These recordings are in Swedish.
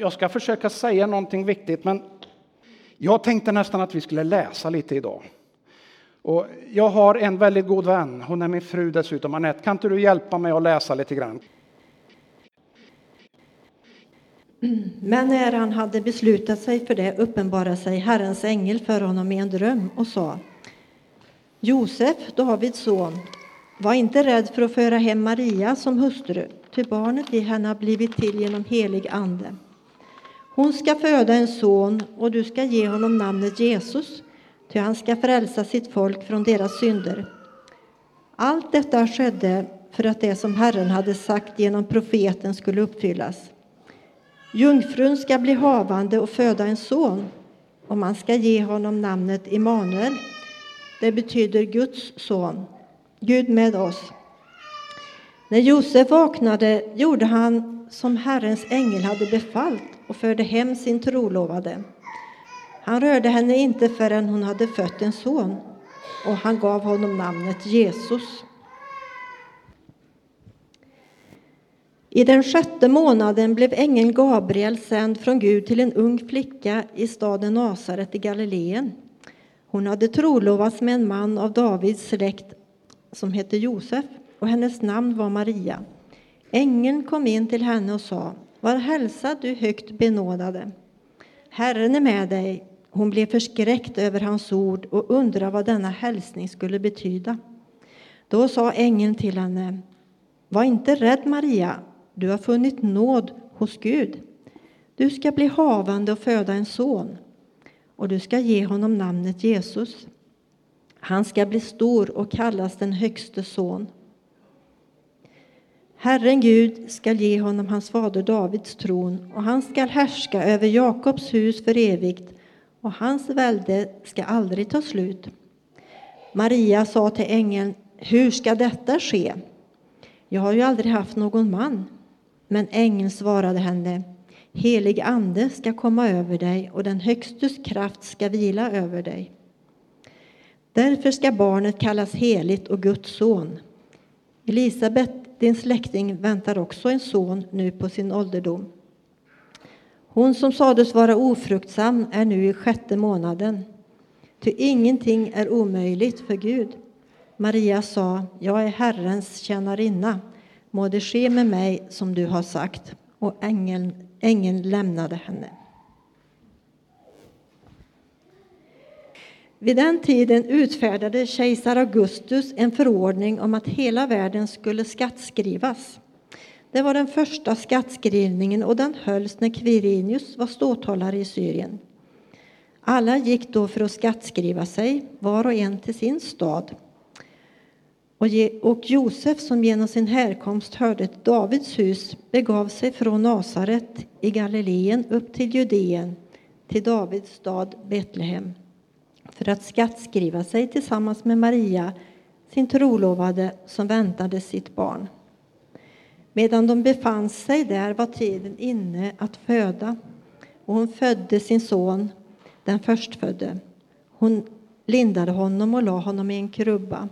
jag ska försöka säga någonting viktigt, men jag tänkte nästan att vi skulle läsa lite idag. Och jag har en väldigt god vän, hon är min fru dessutom, Anette. Kan inte du hjälpa mig att läsa lite grann? Men när han hade beslutat sig för det uppenbarade sig Herrens ängel för honom i en dröm och sa Josef, Davids son, var inte rädd för att föra hem Maria som hustru, ty barnet i henne har blivit till genom helig ande. Hon ska föda en son och du ska ge honom namnet Jesus, ty han ska frälsa sitt folk från deras synder. Allt detta skedde för att det som Herren hade sagt genom profeten skulle uppfyllas. Jungfrun ska bli havande och föda en son och man ska ge honom namnet Immanuel. Det betyder Guds son, Gud med oss. När Josef vaknade gjorde han som Herrens ängel hade befallt och förde hem sin trolovade. Han rörde henne inte förrän hon hade fött en son och han gav honom namnet Jesus. I den sjätte månaden blev ängeln Gabriel sänd från Gud till en ung flicka i staden Nasaret i Galileen. Hon hade trolovats med en man av Davids släkt som hette Josef och hennes namn var Maria. Ängeln kom in till henne och sa var hälsad, du högt benådade. Herren är med dig. Hon blev förskräckt över hans ord och undrade vad denna hälsning skulle betyda. Då sa ängeln till henne Var inte rädd, Maria. Du har funnit nåd hos Gud. Du ska bli havande och föda en son, och du ska ge honom namnet Jesus. Han ska bli stor och kallas den högste son. Herren Gud skall ge honom hans fader Davids tron och han skall härska över Jakobs hus för evigt och hans välde ska aldrig ta slut. Maria sa till ängeln, hur ska detta ske? Jag har ju aldrig haft någon man. Men ängeln svarade henne, helig ande ska komma över dig och den högstes kraft ska vila över dig. Därför ska barnet kallas heligt och Guds son. Elisabet, din släkting, väntar också en son nu på sin ålderdom. Hon som sades vara ofruktsam är nu i sjätte månaden. Ty ingenting är omöjligt för Gud. Maria sa, jag är Herrens tjänarinna må det ske med mig som du har sagt. Och ängeln, ängeln lämnade henne. Vid den tiden utfärdade kejsar Augustus en förordning om att hela världen skulle skattskrivas. Det var den första skattskrivningen och den hölls när Quirinius var ståthållare i Syrien. Alla gick då för att skattskriva sig, var och en till sin stad. Och Josef, som genom sin härkomst hörde till Davids hus, begav sig från Nasaret i Galileen upp till Judeen, till Davids stad Betlehem, för att skattskriva sig tillsammans med Maria, sin trolovade, som väntade sitt barn. Medan de befann sig där var tiden inne att föda, och hon födde sin son, den förstfödde. Hon lindade honom och lade honom i en krubba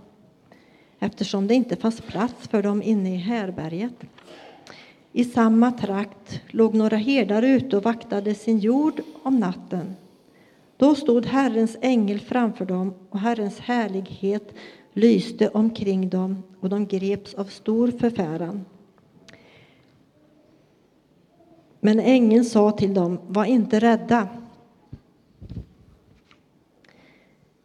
eftersom det inte fanns plats för dem inne i härberget. I samma trakt låg några herdar ute och vaktade sin jord om natten. Då stod Herrens ängel framför dem och Herrens härlighet lyste omkring dem och de greps av stor förfäran. Men ängeln sa till dem, var inte rädda.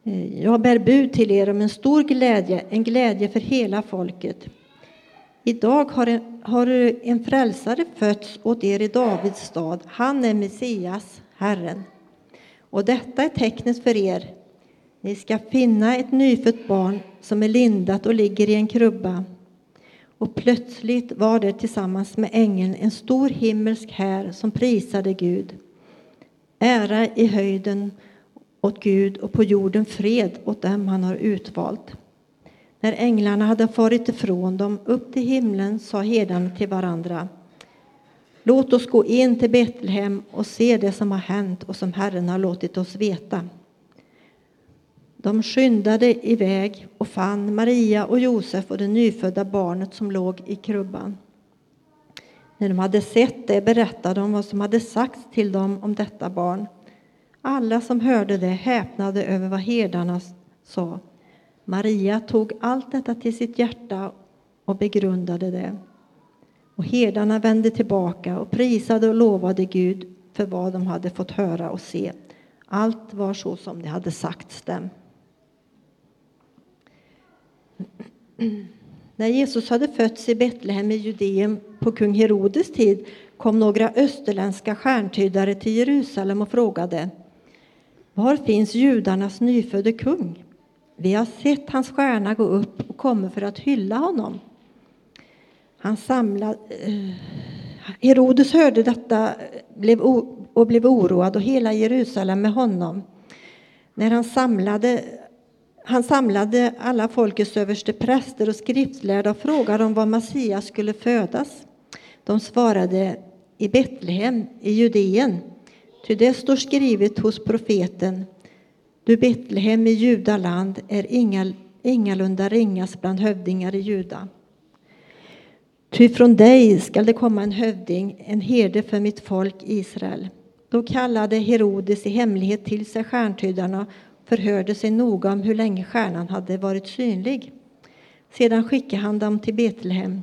Eh, Jag bär bud till er om en stor glädje, en glädje för hela folket. Idag har en, har en frälsare fötts åt er i Davids stad. Han är Messias, Herren. Och detta är tecknet för er. Ni ska finna ett nyfött barn som är lindat och ligger i en krubba. Och plötsligt var det tillsammans med ängeln en stor himmelsk här som prisade Gud. Ära i höjden åt Gud och på jorden fred åt dem han har utvalt. När änglarna hade farit ifrån dem upp till himlen sa herdarna till varandra Låt oss gå in till Betlehem och se det som har hänt och som Herren har låtit oss veta. De skyndade iväg och fann Maria och Josef och det nyfödda barnet som låg i krubban. När de hade sett det berättade de vad som hade sagts till dem om detta barn. Alla som hörde det häpnade över vad herdarna sa. Maria tog allt detta till sitt hjärta och begrundade det. Och herdarna vände tillbaka och prisade och lovade Gud för vad de hade fått höra och se. Allt var så som det hade sagts dem. När Jesus hade fötts i Betlehem i Judeen på kung Herodes tid kom några österländska stjärntydare till Jerusalem och frågade Var finns judarnas nyfödde kung? Vi har sett hans stjärna gå upp och kommer för att hylla honom. Han samlade, eh, Herodes hörde detta och blev oroad och hela Jerusalem med honom. När han samlade, han samlade alla folkets överste präster och skriftlärda och frågade om var Messias skulle födas. De svarade i Betlehem i Judeen, ty det står skrivet hos profeten Du Betlehem i Judaland är ingalunda ringas bland hövdingar i Juda. Ty från dig skall det komma en hövding, en herde för mitt folk Israel. Då kallade Herodes i hemlighet till sig stjärntydarna och förhörde sig noga om hur länge stjärnan hade varit synlig. Sedan skickade han dem till Betlehem.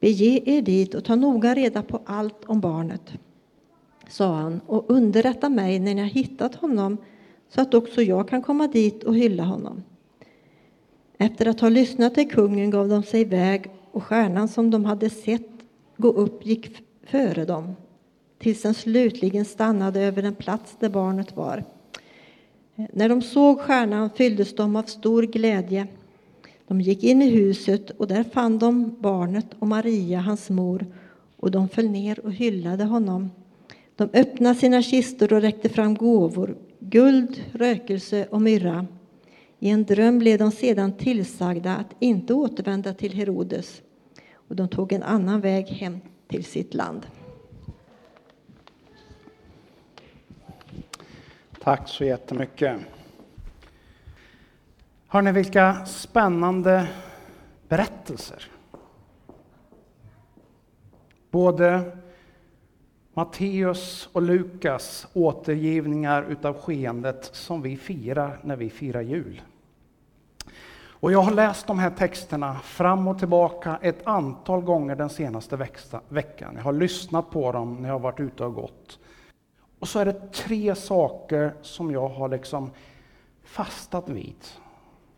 Bege er dit och ta noga reda på allt om barnet, sa han, och underrätta mig när ni har hittat honom så att också jag kan komma dit och hylla honom. Efter att ha lyssnat till kungen gav de sig iväg och stjärnan som de hade sett gå upp gick före dem tills den slutligen stannade över den plats där barnet var. När de såg stjärnan fylldes de av stor glädje. De gick in i huset och där fann de barnet och Maria, hans mor, och de föll ner och hyllade honom. De öppnade sina kistor och räckte fram gåvor, guld, rökelse och myrra. I en dröm blev de sedan tillsagda att inte återvända till Herodes och de tog en annan väg hem till sitt land. Tack så jättemycket. Hörni, vilka spännande berättelser. Både Matteus och Lukas återgivningar utav skeendet som vi firar när vi firar jul. Och jag har läst de här texterna fram och tillbaka ett antal gånger den senaste veckan. Jag har lyssnat på dem när jag har varit ute och gått. Och så är det tre saker som jag har liksom fastat vid.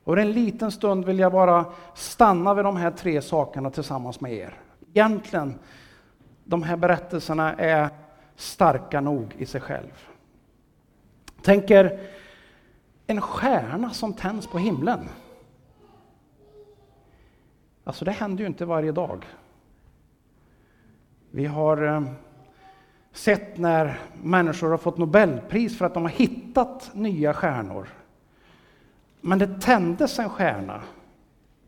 Och en liten stund vill jag bara stanna vid de här tre sakerna tillsammans med er. Egentligen, de här berättelserna är starka nog i sig själv. Tänker en stjärna som tänds på himlen. Alltså det händer ju inte varje dag. Vi har eh, sett när människor har fått Nobelpris för att de har hittat nya stjärnor. Men det tändes en stjärna,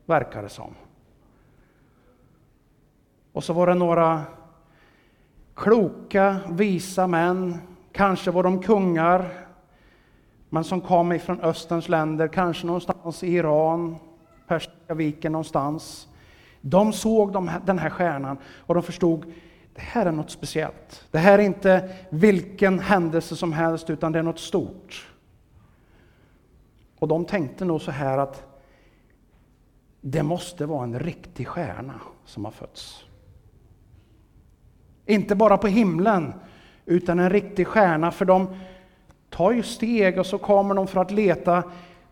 verkar det som. Och så var det några kloka, visa män, kanske var de kungar, men som kom ifrån Österns länder, kanske någonstans i Iran, Persiska viken någonstans. De såg de här, den här stjärnan och de förstod det här är något speciellt. Det här är inte vilken händelse som helst, utan det är något stort. Och de tänkte nog så här att det måste vara en riktig stjärna som har fötts. Inte bara på himlen, utan en riktig stjärna, för de tar ju steg och så kommer de för att leta.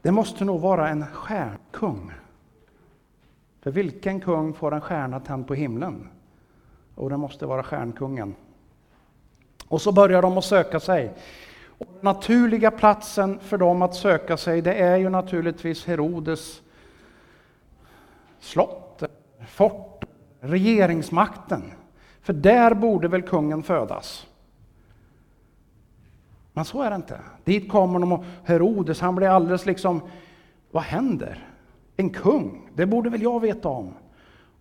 Det måste nog vara en stjärnkung. För vilken kung får en stjärna tänd på himlen? Och det måste vara stjärnkungen. Och så börjar de att söka sig. Och den naturliga platsen för dem att söka sig, det är ju naturligtvis Herodes slott, fort, regeringsmakten. För där borde väl kungen födas. Men så är det inte. Dit kommer de och Herodes, han blir alldeles liksom, vad händer? En kung, det borde väl jag veta om.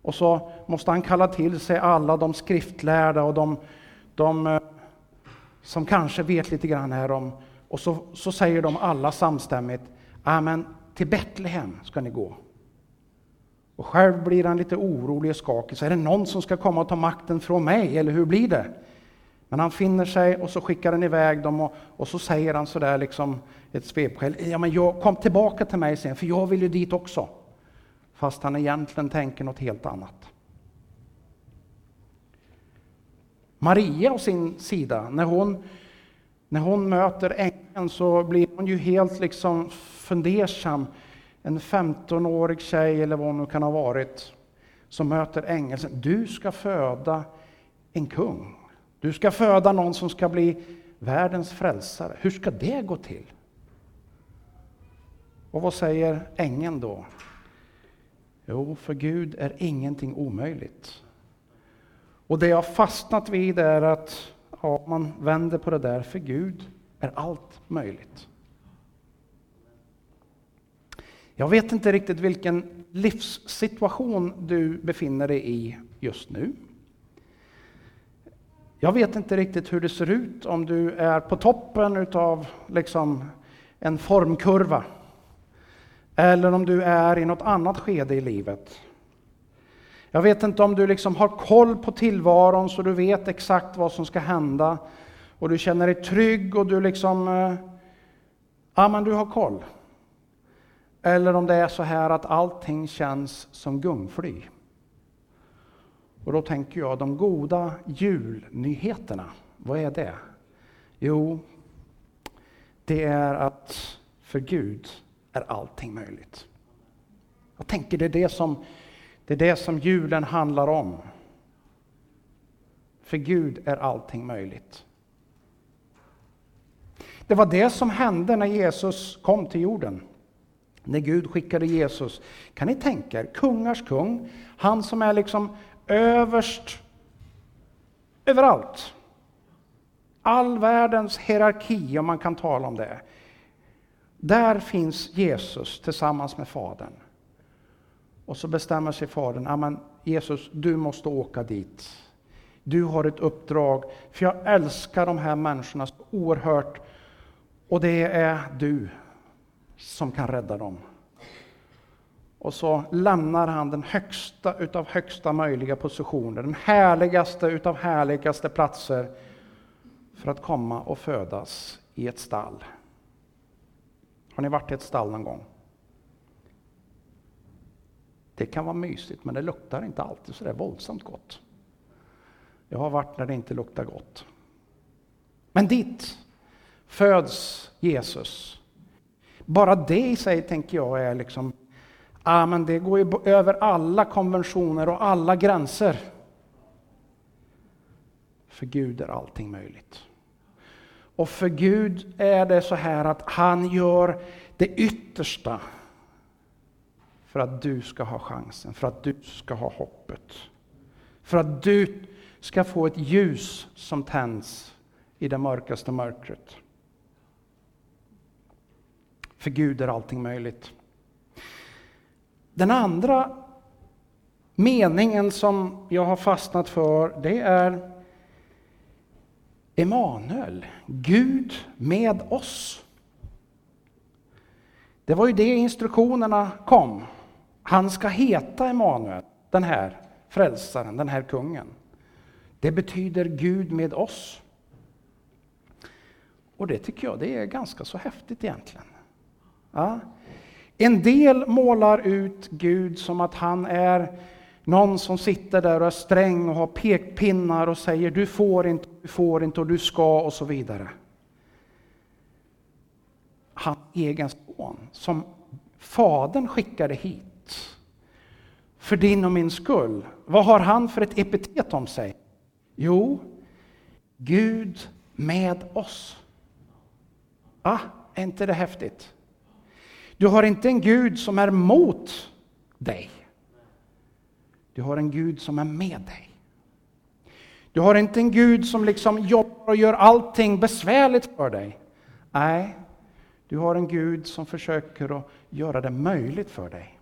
Och så måste han kalla till sig alla de skriftlärda och de, de eh, som kanske vet lite grann här om. Och så, så säger de alla samstämmigt, äh, amen, till Betlehem ska ni gå. Och själv blir han lite orolig och skakig. Så är det någon som ska komma och ta makten från mig, eller hur blir det? Men han finner sig och så skickar han iväg dem och, och så säger han sådär liksom ett svepskäl. Ja, men jag, kom tillbaka till mig sen, för jag vill ju dit också. Fast han egentligen tänker något helt annat. Maria å sin sida, när hon, när hon möter ängeln så blir hon ju helt liksom fundersam. En 15-årig tjej eller vad hon nu kan ha varit som möter ängeln. Du ska föda en kung. Du ska föda någon som ska bli världens frälsare. Hur ska det gå till? Och vad säger ängeln då? Jo, för Gud är ingenting omöjligt. Och det jag fastnat vid är att ja, man vänder på det där, för Gud är allt möjligt. Jag vet inte riktigt vilken livssituation du befinner dig i just nu. Jag vet inte riktigt hur det ser ut om du är på toppen utav liksom en formkurva. Eller om du är i något annat skede i livet. Jag vet inte om du liksom har koll på tillvaron så du vet exakt vad som ska hända. Och du känner dig trygg och du liksom, eh, ja men du har koll. Eller om det är så här att allting känns som gungfly. Och då tänker jag, de goda julnyheterna, vad är det? Jo, det är att för Gud är allting möjligt. Jag tänker det är det som, det är det som julen handlar om. För Gud är allting möjligt. Det var det som hände när Jesus kom till jorden. När Gud skickade Jesus. Kan ni tänka er, kungars kung, han som är liksom överst överallt. All världens hierarki, om man kan tala om det. Där finns Jesus tillsammans med Fadern. Och så bestämmer sig Fadern, amen, Jesus, du måste åka dit. Du har ett uppdrag, för jag älskar de här människorna så oerhört. Och det är du som kan rädda dem. Och så lämnar han den högsta utav högsta möjliga positioner, den härligaste utav härligaste platser för att komma och födas i ett stall. Har ni varit i ett stall någon gång? Det kan vara mysigt, men det luktar inte alltid så där våldsamt gott. Jag har varit när det inte luktar gott. Men dit föds Jesus. Bara det i sig tänker jag är liksom Ah, men det går ju över alla konventioner och alla gränser. För Gud är allting möjligt. Och för Gud är det så här att han gör det yttersta för att du ska ha chansen, för att du ska ha hoppet. För att du ska få ett ljus som tänds i det mörkaste mörkret. För Gud är allting möjligt. Den andra meningen som jag har fastnat för, det är Emanuel, Gud med oss. Det var ju det instruktionerna kom. Han ska heta Emanuel, den här frälsaren, den här kungen. Det betyder Gud med oss. Och det tycker jag det är ganska så häftigt egentligen. Ja. En del målar ut Gud som att han är någon som sitter där och är sträng och har pekpinnar och säger du får inte, du får inte och du ska och så vidare. Hans egen son som Fadern skickade hit för din och min skull. Vad har han för ett epitet om sig? Jo, Gud med oss. Ah, är inte det häftigt? Du har inte en Gud som är mot dig. Du har en Gud som är med dig. Du har inte en Gud som liksom jobbar och gör allting besvärligt för dig. Nej, du har en Gud som försöker att göra det möjligt för dig.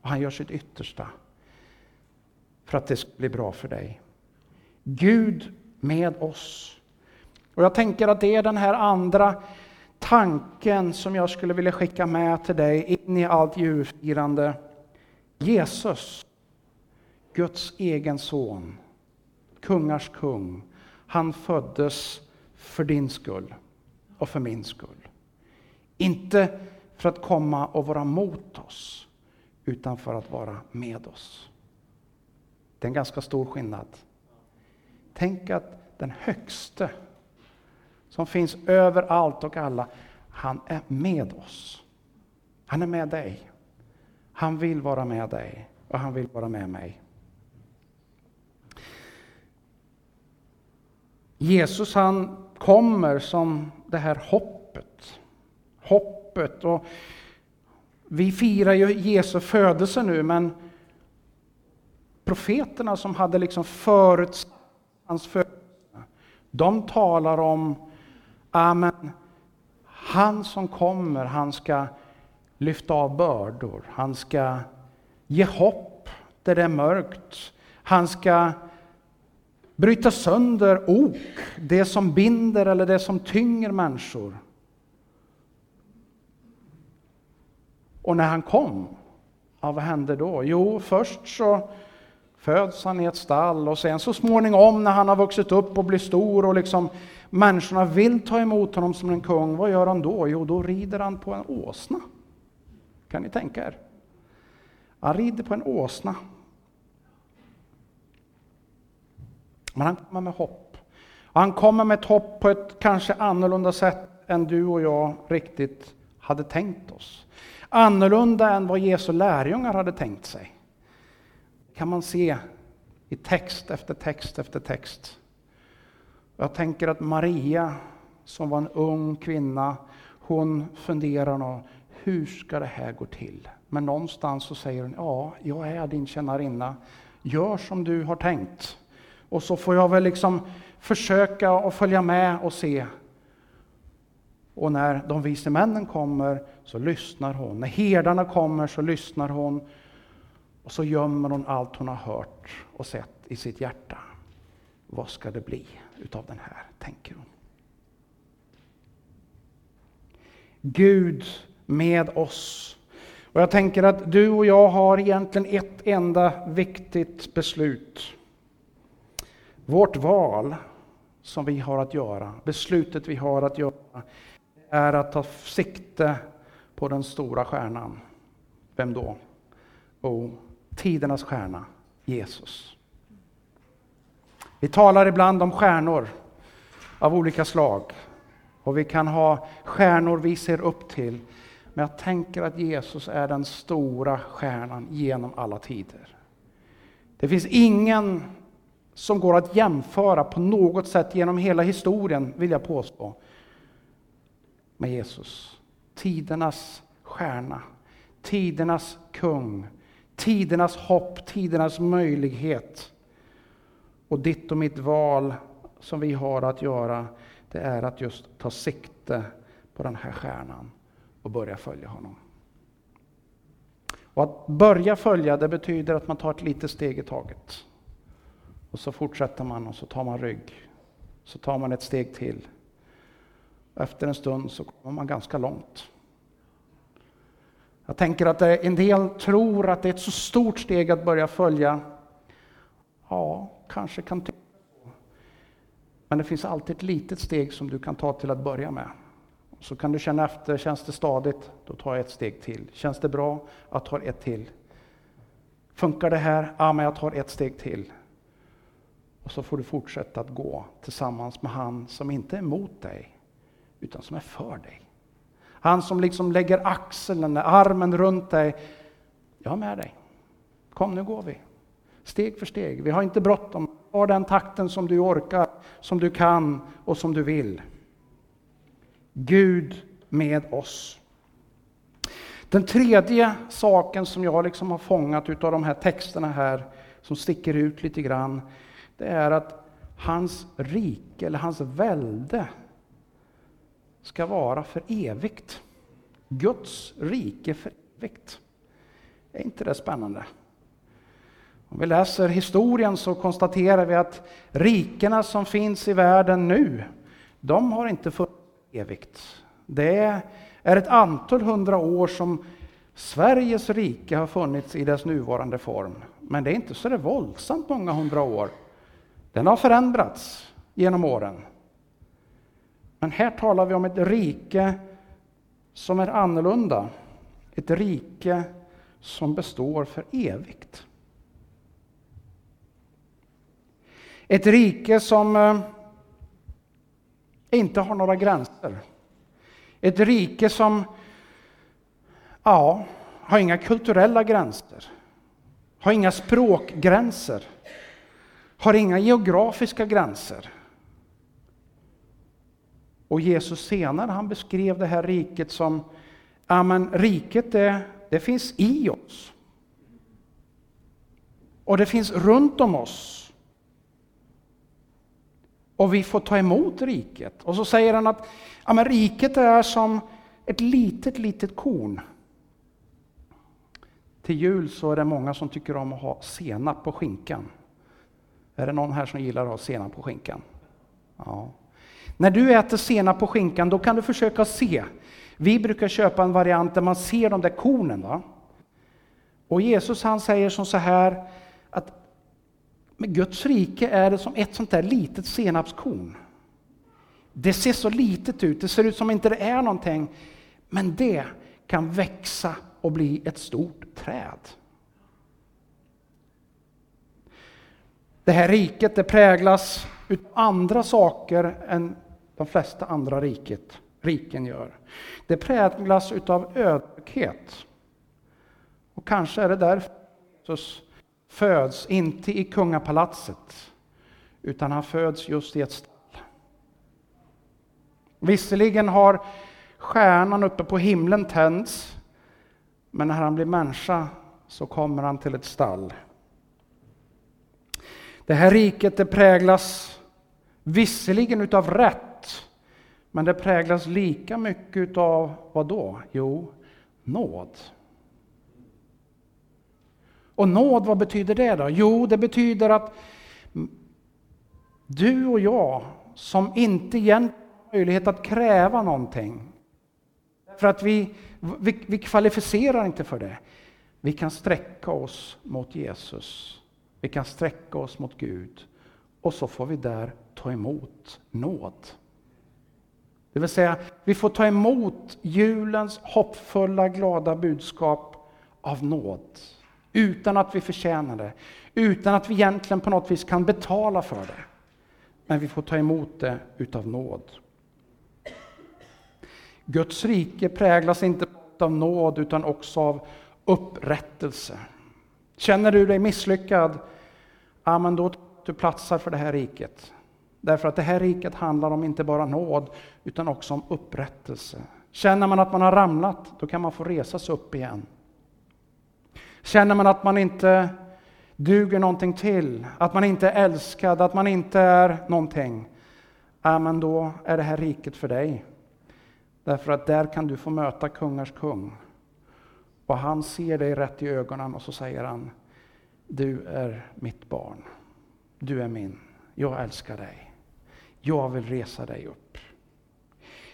Och han gör sitt yttersta för att det ska bli bra för dig. Gud med oss. Och jag tänker att det är den här andra tanken som jag skulle vilja skicka med till dig in i allt julfirande. Jesus, Guds egen son, kungars kung, han föddes för din skull och för min skull. Inte för att komma och vara mot oss, utan för att vara med oss. Det är en ganska stor skillnad. Tänk att den högste, som finns överallt och alla, han är med oss. Han är med dig. Han vill vara med dig och han vill vara med mig. Jesus han kommer som det här hoppet. Hoppet. Och vi firar ju Jesu födelse nu, men profeterna som hade liksom förutsatt hans födelse, de talar om, amen, han som kommer, han ska lyfta av bördor, han ska ge hopp där det är mörkt, han ska bryta sönder ok, det som binder eller det som tynger människor. Och när han kom, ja, vad hände då? Jo, först så föds han i ett stall och sen så småningom när han har vuxit upp och blir stor och liksom människorna vill ta emot honom som en kung, vad gör han då? Jo, då rider han på en åsna. Kan ni tänka er? Han rider på en åsna. Men han kommer med hopp. Han kommer med ett hopp på ett kanske annorlunda sätt än du och jag riktigt hade tänkt oss. Annorlunda än vad Jesu lärjungar hade tänkt sig. kan man se i text efter text efter text. Jag tänker att Maria, som var en ung kvinna, hon funderar nog, hur ska det här gå till? Men någonstans så säger hon, ja, jag är din tjänarinna. Gör som du har tänkt. Och så får jag väl liksom försöka att följa med och se. Och när de vise männen kommer så lyssnar hon. När herdarna kommer så lyssnar hon. Och så gömmer hon allt hon har hört och sett i sitt hjärta. Vad ska det bli utav den här, tänker hon. Gud med oss. Och jag tänker att du och jag har egentligen ett enda viktigt beslut. Vårt val som vi har att göra, beslutet vi har att göra, är att ta sikte på den stora stjärnan. Vem då? Oh, tidernas stjärna, Jesus. Vi talar ibland om stjärnor av olika slag. Och vi kan ha stjärnor vi ser upp till. Men jag tänker att Jesus är den stora stjärnan genom alla tider. Det finns ingen som går att jämföra på något sätt genom hela historien, vill jag påstå, med Jesus. Tidernas stjärna, tidernas kung, tidernas hopp, tidernas möjlighet. Och ditt och mitt val som vi har att göra, det är att just ta sikte på den här stjärnan och börja följa honom. Och att börja följa, det betyder att man tar ett litet steg i taget. Och så fortsätter man och så tar man rygg. Så tar man ett steg till. Efter en stund så kommer man ganska långt. Jag tänker att en del tror att det är ett så stort steg att börja följa. Ja, kanske kan tycka Men det finns alltid ett litet steg som du kan ta till att börja med. Så kan du känna efter, känns det stadigt? Då tar jag ett steg till. Känns det bra? Jag tar ett till. Funkar det här? Ja, men jag tar ett steg till. Och så får du fortsätta att gå tillsammans med han som inte är emot dig, utan som är för dig. Han som liksom lägger axeln, armen runt dig. Jag är med dig. Kom, nu går vi. Steg för steg. Vi har inte bråttom. ta den takten som du orkar, som du kan och som du vill. Gud med oss. Den tredje saken som jag liksom har fångat utav de här texterna här, som sticker ut lite grann, det är att hans rike, eller hans välde, ska vara för evigt. Guds rike för evigt. Är inte det spännande? Om vi läser historien så konstaterar vi att rikena som finns i världen nu, de har inte funnits evigt. Det är ett antal hundra år som Sveriges rike har funnits i dess nuvarande form, men det är inte så det våldsamt många hundra år. Den har förändrats genom åren. Men här talar vi om ett rike som är annorlunda. Ett rike som består för evigt. Ett rike som eh, inte har några gränser. Ett rike som ja, har inga kulturella gränser, har inga språkgränser, har inga geografiska gränser. Och Jesus senare han beskrev det här riket som, ja men riket det, det finns i oss. Och det finns runt om oss. Och vi får ta emot riket. Och så säger han att ja, men riket är som ett litet, litet korn. Till jul så är det många som tycker om att ha senap på skinkan. Är det någon här som gillar att ha senap på skinkan? Ja. När du äter senap på skinkan, då kan du försöka se. Vi brukar köpa en variant där man ser de där kornen. Va? Och Jesus han säger som så här, att med Guds rike är det som ett sånt där litet senapskorn. Det ser så litet ut, det ser ut som inte det är någonting. Men det kan växa och bli ett stort träd. Det här riket det präglas av andra saker än de flesta andra riket, riken gör. Det präglas av ödmjukhet. Och kanske är det därför Jesus föds inte i kungapalatset, utan han föds just i ett stall. Visserligen har stjärnan uppe på himlen tänds, men när han blir människa så kommer han till ett stall. Det här riket det präglas visserligen utav rätt, men det präglas lika mycket utav vad då? Jo, nåd. Och nåd, vad betyder det då? Jo, det betyder att du och jag, som inte egentligen har möjlighet att kräva någonting, för att vi, vi, vi kvalificerar inte för det. Vi kan sträcka oss mot Jesus. Vi kan sträcka oss mot Gud. Och så får vi där ta emot nåd. Det vill säga, vi får ta emot julens hoppfulla, glada budskap av nåd. Utan att vi förtjänar det, utan att vi egentligen på något vis kan betala för det. Men vi får ta emot det utav nåd. Guds rike präglas inte av nåd utan också av upprättelse. Känner du dig misslyckad? Ja, men då du platsar för det här riket. Därför att det här riket handlar om inte bara nåd utan också om upprättelse. Känner man att man har ramlat, då kan man få resa sig upp igen. Känner man att man inte duger någonting till, att man inte är älskad, att man inte är någonting, ja, men då är det här riket för dig. Därför att där kan du få möta kungars kung. Och han ser dig rätt i ögonen och så säger han, du är mitt barn. Du är min. Jag älskar dig. Jag vill resa dig upp.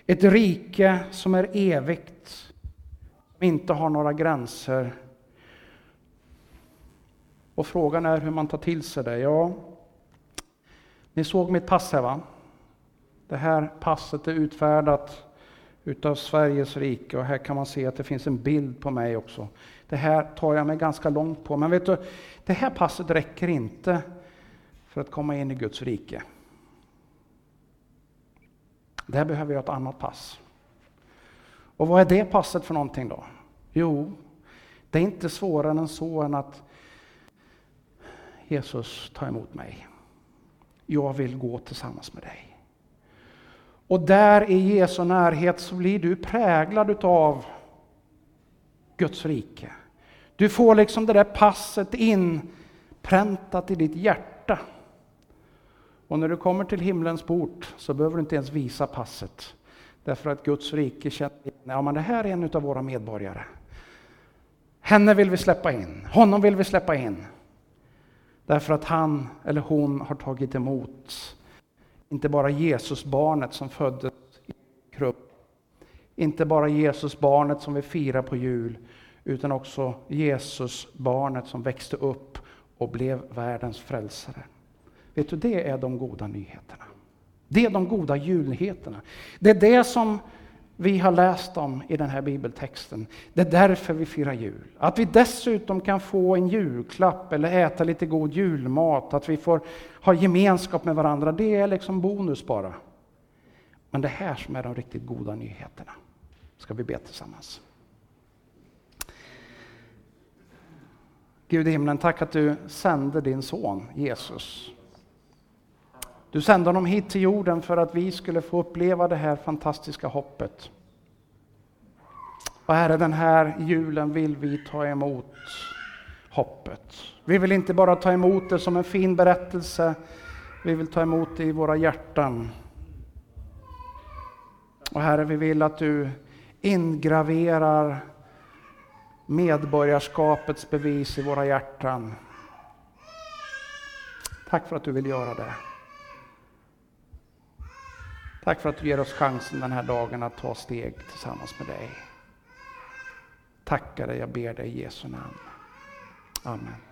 Ett rike som är evigt, som inte har några gränser. Och frågan är hur man tar till sig det. Ja, ni såg mitt pass här va? Det här passet är utfärdat utav Sveriges rike och här kan man se att det finns en bild på mig också. Det här tar jag mig ganska långt på, men vet du, det här passet räcker inte för att komma in i Guds rike. Där behöver jag ett annat pass. Och vad är det passet för någonting då? Jo, det är inte svårare än så än att Jesus ta emot mig. Jag vill gå tillsammans med dig. Och där i Jesu närhet så blir du präglad av Guds rike. Du får liksom det där passet inpräntat i ditt hjärta. Och när du kommer till himlens port så behöver du inte ens visa passet. Därför att Guds rike känner ja men det här är en av våra medborgare. Henne vill vi släppa in, honom vill vi släppa in. Därför att han eller hon har tagit emot inte bara Jesusbarnet som föddes i krupp, inte bara Jesusbarnet som vi firar på jul, utan också Jesus, barnet som växte upp och blev världens frälsare. Vet du, det är de goda nyheterna. Det är de goda julnyheterna. Det är det som vi har läst om i den här bibeltexten. Det är därför vi firar jul. Att vi dessutom kan få en julklapp eller äta lite god julmat, att vi får ha gemenskap med varandra, det är liksom bonus bara. Men det här som är de riktigt goda nyheterna. Ska vi be tillsammans. Gud i himlen, tack att du sände din son Jesus. Du sände honom hit till jorden för att vi skulle få uppleva det här fantastiska hoppet. Och Herre, den här julen vill vi ta emot hoppet. Vi vill inte bara ta emot det som en fin berättelse, vi vill ta emot det i våra hjärtan. Och Herre, vi vill att du ingraverar medborgarskapets bevis i våra hjärtan. Tack för att du vill göra det. Tack för att du ger oss chansen den här dagen att ta steg tillsammans med dig. Tackar dig, jag ber dig i Jesu namn. Amen.